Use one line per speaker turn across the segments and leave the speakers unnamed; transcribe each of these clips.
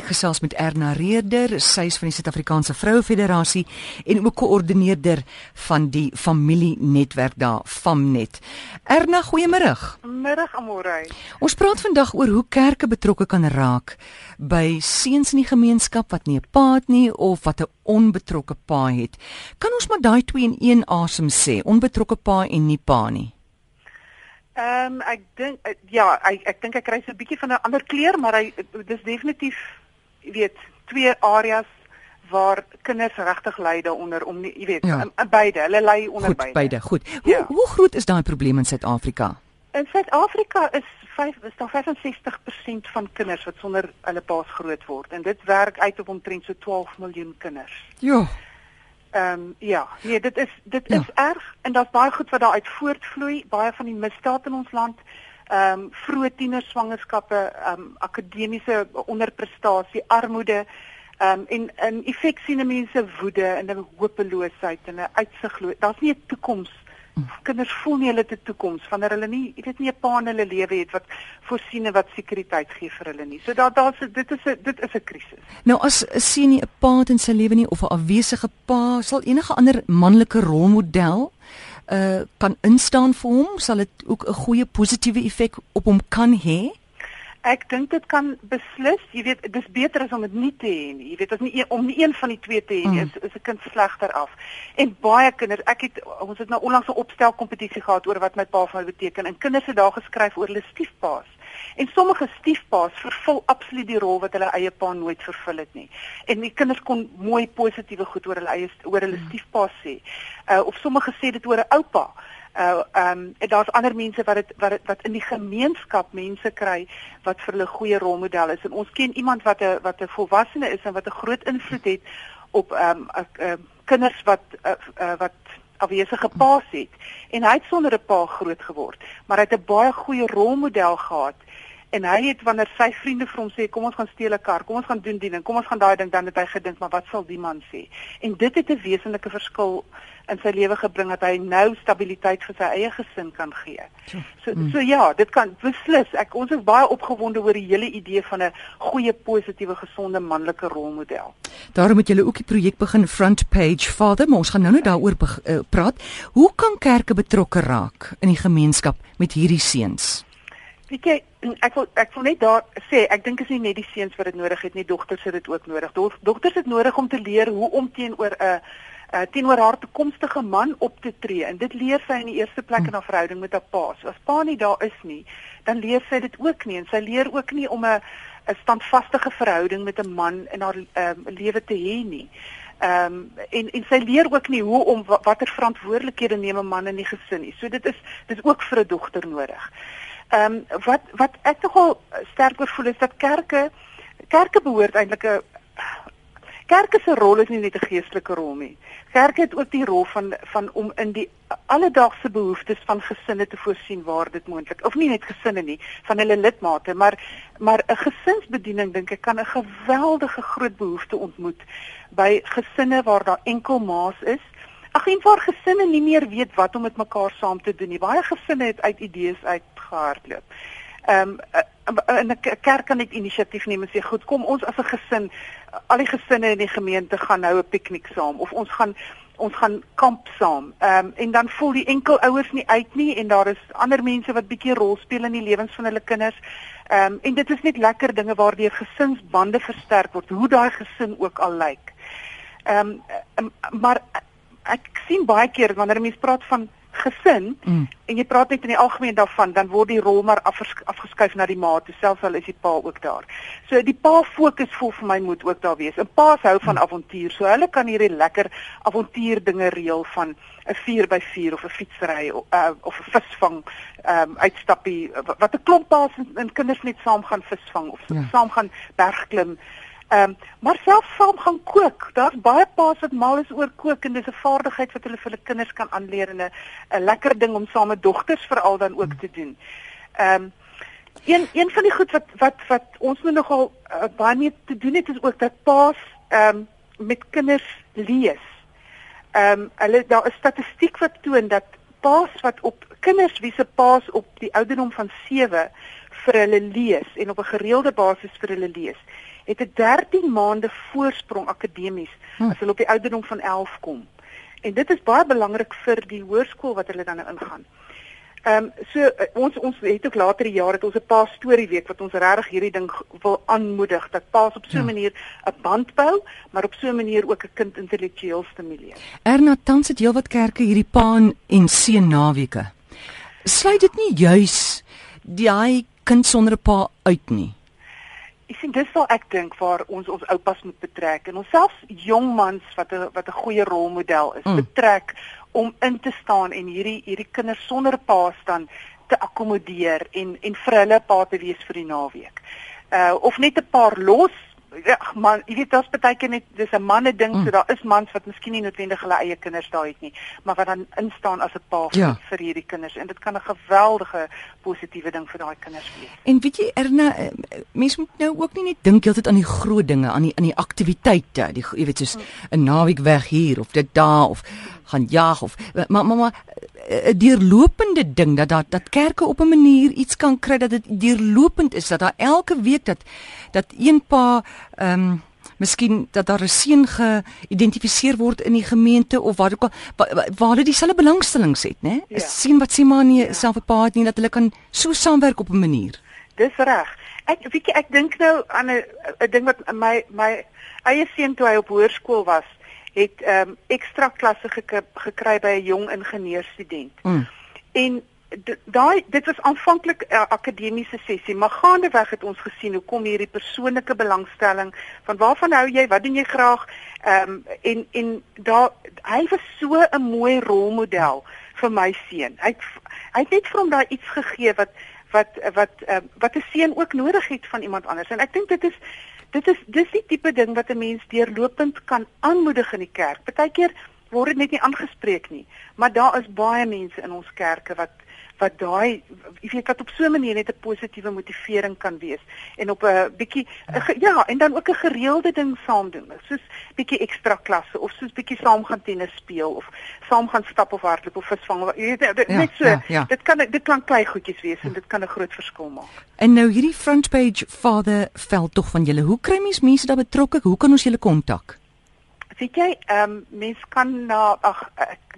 Ek gesels met Erna Reeder, sy is van die Suid-Afrikaanse Vroue Federasie en ook koördineerder van die familienetwerk daar, Famnet. Erna, goeiemôre.
Middag, Amorey.
Ons praat vandag oor hoe kerke betrokke kan raak by seuns in die gemeenskap wat nie 'n pa het nie of wat 'n onbetrokke pa het. Kan ons maar daai twee in een asem sê, onbetrokke pa en nie pa nie?
Ehm um, ek dink ja, ek ek dink ek kry so 'n bietjie van 'n ander kleur, maar hy dis definitief jy weet, twee areas waar kinders regtig ly daaronder om nie, jy weet, ja. in beide, hulle ly onder
goed,
beide.
beide. Goed. Hoe ja. hoe groot is daai probleem in Suid-Afrika?
In Suid-Afrika is 5 is daar 65% van kinders wat sonder hulle paas groot word en dit werk uit op omtrent so 12 miljoen kinders.
Ja.
Ehm um, ja, nee, dit is dit ja. is erg en daar's baie goed wat daaruit voortvloei, baie van die misdaad in ons land. Ehm um, vroeë tienerswangerskappe, ehm um, akademiese onderprestasie, armoede, ehm um, en in effek sien mense woede en 'n hopeloosheid en 'n uitsigloos. Daar's nie 'n toekoms kinders voel nie hulle te toekoms wanneer hulle nie jy weet nie 'n pa in hulle lewe het wat voorsien en wat sekuriteit gee vir hulle nie. So daar daar's dit is 'n dit is 'n krisis.
Nou as 'n sien nie 'n pa in sy lewe nie of 'n afwesige pa, sal enige ander manlike rolmodel uh kan instaan vir hom, sal dit ook 'n goeie positiewe effek op hom kan hê?
Ek dink dit kan beslis, jy weet, dis beter as om dit nie te hê nie. Jy weet, as nie een, om nie een van die twee te hê nie, mm. is is 'n kind slegter af. En baie kinders, ek het ons het nou onlangs 'n opstel kompetisie gehad oor wat my pa vir my beteken en kinders het daar geskryf oor hulle stiefpaas. En sommige stiefpaas vervul absoluut die rol wat hulle eie pa nooit vervul het nie. En die kinders kon mooi positiewe goed oor hulle eie oor hulle mm. stiefpaas sê. Uh of sommige sê dit oor 'n oupa uh ehm um, en daar's ander mense wat dit wat dit wat in die gemeenskap mense kry wat vir hulle goeie rolmodel is. En ons ken iemand wat 'n wat 'n volwassene is en wat 'n groot invloed het op ehm um, uh, kinders wat uh, uh, wat afwesige paas het. En hy het sonder 'n pa groot geword maar hy het 'n baie goeie rolmodel gehad en hy het wanneer sy vriende vir hom sê kom ons gaan steel 'n kar, kom ons gaan doen dien en kom ons gaan daai ding dan het hy gedink maar wat sal die man sê? En dit het 'n wesenlike verskil in sy lewe gebring dat hy nou stabiliteit vir sy eie gesin kan gee. So so ja, dit kan beslis. Ek ons is baie opgewonde oor die hele idee van 'n goeie positiewe gesonde manlike rolmodel.
Daarom moet julle ook die projek begin Front Page Father, maar ons gaan nou net daaroor uh, praat. Hoe kan kerke betrokke raak in die gemeenskap met hierdie seuns?
Weet jy, ek wil ek wil net daar sê, ek dink is nie net die seuns wat dit nodig het nie, dogters het dit ook nodig. Do dogters het nodig om te leer hoe om teenoor 'n uh, teenoor haar toekomstige man op te tree. En dit leer sy in die eerste plek in haar verhouding met haar pa. So as pa nie daar is nie, dan leer sy dit ook nie en sy leer ook nie om 'n 'n standvaste verhouding met 'n man in haar um, lewe te hê nie. Ehm um, en en sy leer ook nie hoe om watter verantwoordelikhede neem 'n man in die gesin nie. So dit is dit is ook vir 'n dogter nodig. Ehm um, wat wat ek nogal sterk oor voel is dat kerke kerke behoort eintlik 'n kerke se rol is nie net 'n geestelike rol nie. Kerke het ook die rol van van om in die alledaagse behoeftes van gesinne te voorsien waar dit moontlik of nie net gesinne nie, van hulle lidmate, maar maar 'n gesinsbediening dink ek kan 'n geweldige groot behoefte ontmoet by gesinne waar daar enkel maas is Ag en waar gesinne nie meer weet wat om met mekaar saam te doen nie. Baie gesinne het uit idees uitgehardloop. Ehm um, in 'n kerk kan net inisiatief neem en sê goed, kom ons as 'n gesin, al die gesinne in die gemeente gaan nou 'n piknik saam of ons gaan ons gaan kamp saam. Ehm um, en dan voel die enkel ouers nie uit nie en daar is ander mense wat bietjie rol speel in die lewens van hulle kinders. Ehm um, en dit is net lekker dinge waardeur gesinsbande versterk word, hoe daai gesin ook al lyk. Ehm um, maar ek sien baie keer wanneer 'n mens praat van gesin mm. en jy praat net in die algemeen daarvan dan word die rol maar afgeskuif na die ma toe selfs al is die pa ook daar. So die pa fokus vol vir my moet ook daar wees. 'n Pa hou van mm. avontuur. So hulle kan hierdie lekker avontuur dinge reël van 'n 4x4 of 'n fietsry uh, of 'n visvang um, uitstappie wat 'n klomp paas en, en kinders net saam gaan visvang of ja. saam gaan bergklim. Ehm um, maar self saam gaan kook. Daar's baie paas wat mal is oor kook en dis 'n vaardigheid wat hulle vir hulle kinders kan aanleer en 'n lekker ding om saam met dogters veral dan ook te doen. Ehm um, een een van die goed wat wat wat ons nou nogal uh, baie mee te doen het is ook dat paas ehm um, met kinders lees. Ehm um, hulle daar is statistiek wat toon dat paas wat op kinders wie se paas op die ouderdom van 7 vir hulle lees en op 'n gereelde basis vir hulle lees het 'n 13 maande voorsprong akademies hm. as hulle op die ouderdom van 11 kom. En dit is baie belangrik vir die hoërskool wat hulle dan nou ingaan. Ehm um, so uh, ons ons het ook later die jaar het ons 'n pa storie week wat ons regtig hierdie ding wil aanmoedig dat paas op so 'n ja. manier 'n band bou, maar op so 'n manier ook 'n kind intellektueel stimuleer.
Erna tans het heelwat kerke hierdie pa en seun naweke. Sluit dit nie juis die kind sonder 'n pa uit nie?
Ek sien dis wel ek dink waar ons ons oupas moet betrek en ons selfs jong mans wat 'n wat 'n goeie rolmodel is, mm. betrek om in te staan en hierdie hierdie kinders sonder pa staan te akkommodeer en en vir hulle pa te wees vir die naweek. Uh of net 'n paar los Ja, man, jy weet daar's baie keer net dis 'n manne ding, mm. so daar is mans wat miskien nie noodwendig hulle eie kinders daar het nie, maar wat dan instaan as 'n pa ja. vir hierdie kinders en dit kan 'n geweldige positiewe ding vir daai kinders wees.
En weet jy Erna, eh, mense moet nou ook nie net dink heeltyd aan die groot dinge, aan die aan die aktiwiteite, die jy weet soos 'n mm. naweek weg hier of dit daar of gaan jag of maar maar maar 'n deurlopende ding dat dat dat kerke op 'n manier iets kan kry dat dit deurlopend is dat daar elke week dat dat een pa ehm um, miskien dat daar 'n seun geïdentifiseer word in die gemeente of waar ook al waar, waar hulle dieselfde belangstellings het, né? Ja. sien wat sê maar nie ja. self 'n pa het nie dat hulle kan so saamwerk op 'n manier.
Dis reg. Ek weet jy ek dink nou aan 'n ding wat my my eie seun toe hy op hoërskool was het ehm um, ekstra klasse gek gekry by 'n jong ingenieurstudent. Mm. En daai dit was aanvanklik 'n uh, akademiese sessie, maar gaandeweg het ons gesien hoe kom hierdie persoonlike belangstelling van waarvan hou jy, wat doen jy graag? Ehm um, en en daar hy was so 'n mooi rolmodel vir my seun. Hy hy het net vir hom daai iets gegee wat wat wat uh, wat 'n seun ook nodig het van iemand anders. En ek dink dit is dit is dis die tipe ding wat 'n mens deurlopend kan aanmoedig in die kerk. Partykeer word dit net nie aangespreek nie, maar daar is baie mense in ons kerke wat wat daai jy weet wat op so 'n manier net 'n positiewe motivering kan wees en op 'n bietjie ja en dan ook 'n gereelde ding saam doen soos bietjie ekstra klasse of soos bietjie saam gaan tennis speel of saam gaan stap of hardloop of visvang jy weet dit, ja, net so ja, ja. dit kan dit kan klein goedjies wees en dit kan 'n groot verskil maak.
En nou hierdie front page vader veld tog van julle. Hoe kry mens mense daar betrokke? Hoe kan ons julle kontak
weet jy, ehm um, mens kan na ag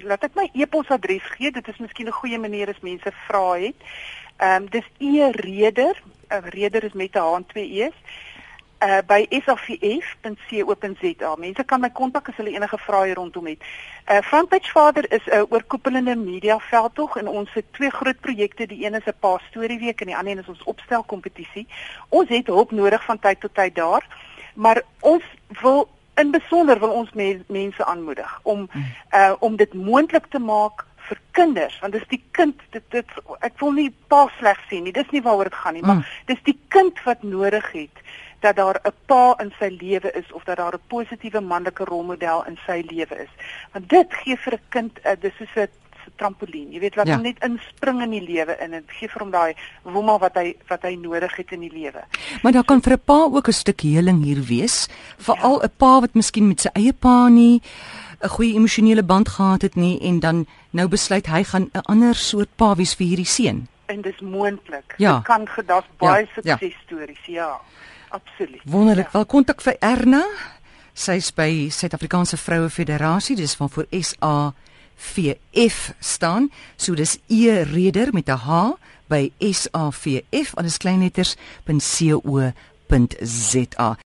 laat ek my e-posadres gee. Dit is miskien 'n goeie manier as mense vra het. Ehm um, dis e-reder. uh, Reder is met 'n H en twee E's. Uh by safv.co.za. Mense kan my kontak as hulle enige vrae rondom het. Uh Frontpage Vader is 'n uh, oorkoepelende media veldtog en ons het twee groot projekte. Die een is 'n paar storieweek en die ander is ons opstel kompetisie. Ons het hulp nodig van tyd tot tyd daar. Maar ons wil in besonder wil ons me mense aanmoedig om uh om dit moontlik te maak vir kinders want dis die kind dit dit ek wil nie pa sleg sien nie dis nie waaroor dit gaan nie maar mm. dis die kind wat nodig het dat daar 'n pa in sy lewe is of dat daar 'n positiewe manlike rolmodel in sy lewe is want dit gee vir 'n kind uh, dis soos 'n trampolien. Jy weet wat ja. hom net inspring in die lewe in en gee vir hom daai woema wat hy wat hy nodig het in die lewe.
Maar daar kan vir 'n pa ook 'n stuk heling hier wees, veral 'n ja. pa wat miskien met sy eie pa nie 'n goeie emosionele band gehad het nie en dan nou besluit hy gaan 'n ander soort pa wees vir hierdie seun.
En dis moontlik. Ja. Dit kan gedag baie ja. suksesstories, ja. ja. Absoluut.
Wonderlik. Ja. Wel kontak vir Erna. Sy's by Suid-Afrikaanse Vroue Federasie, dis van voor SA VF staan. So dis e reder met 'n H by SAVF alles kleinletters.co.za.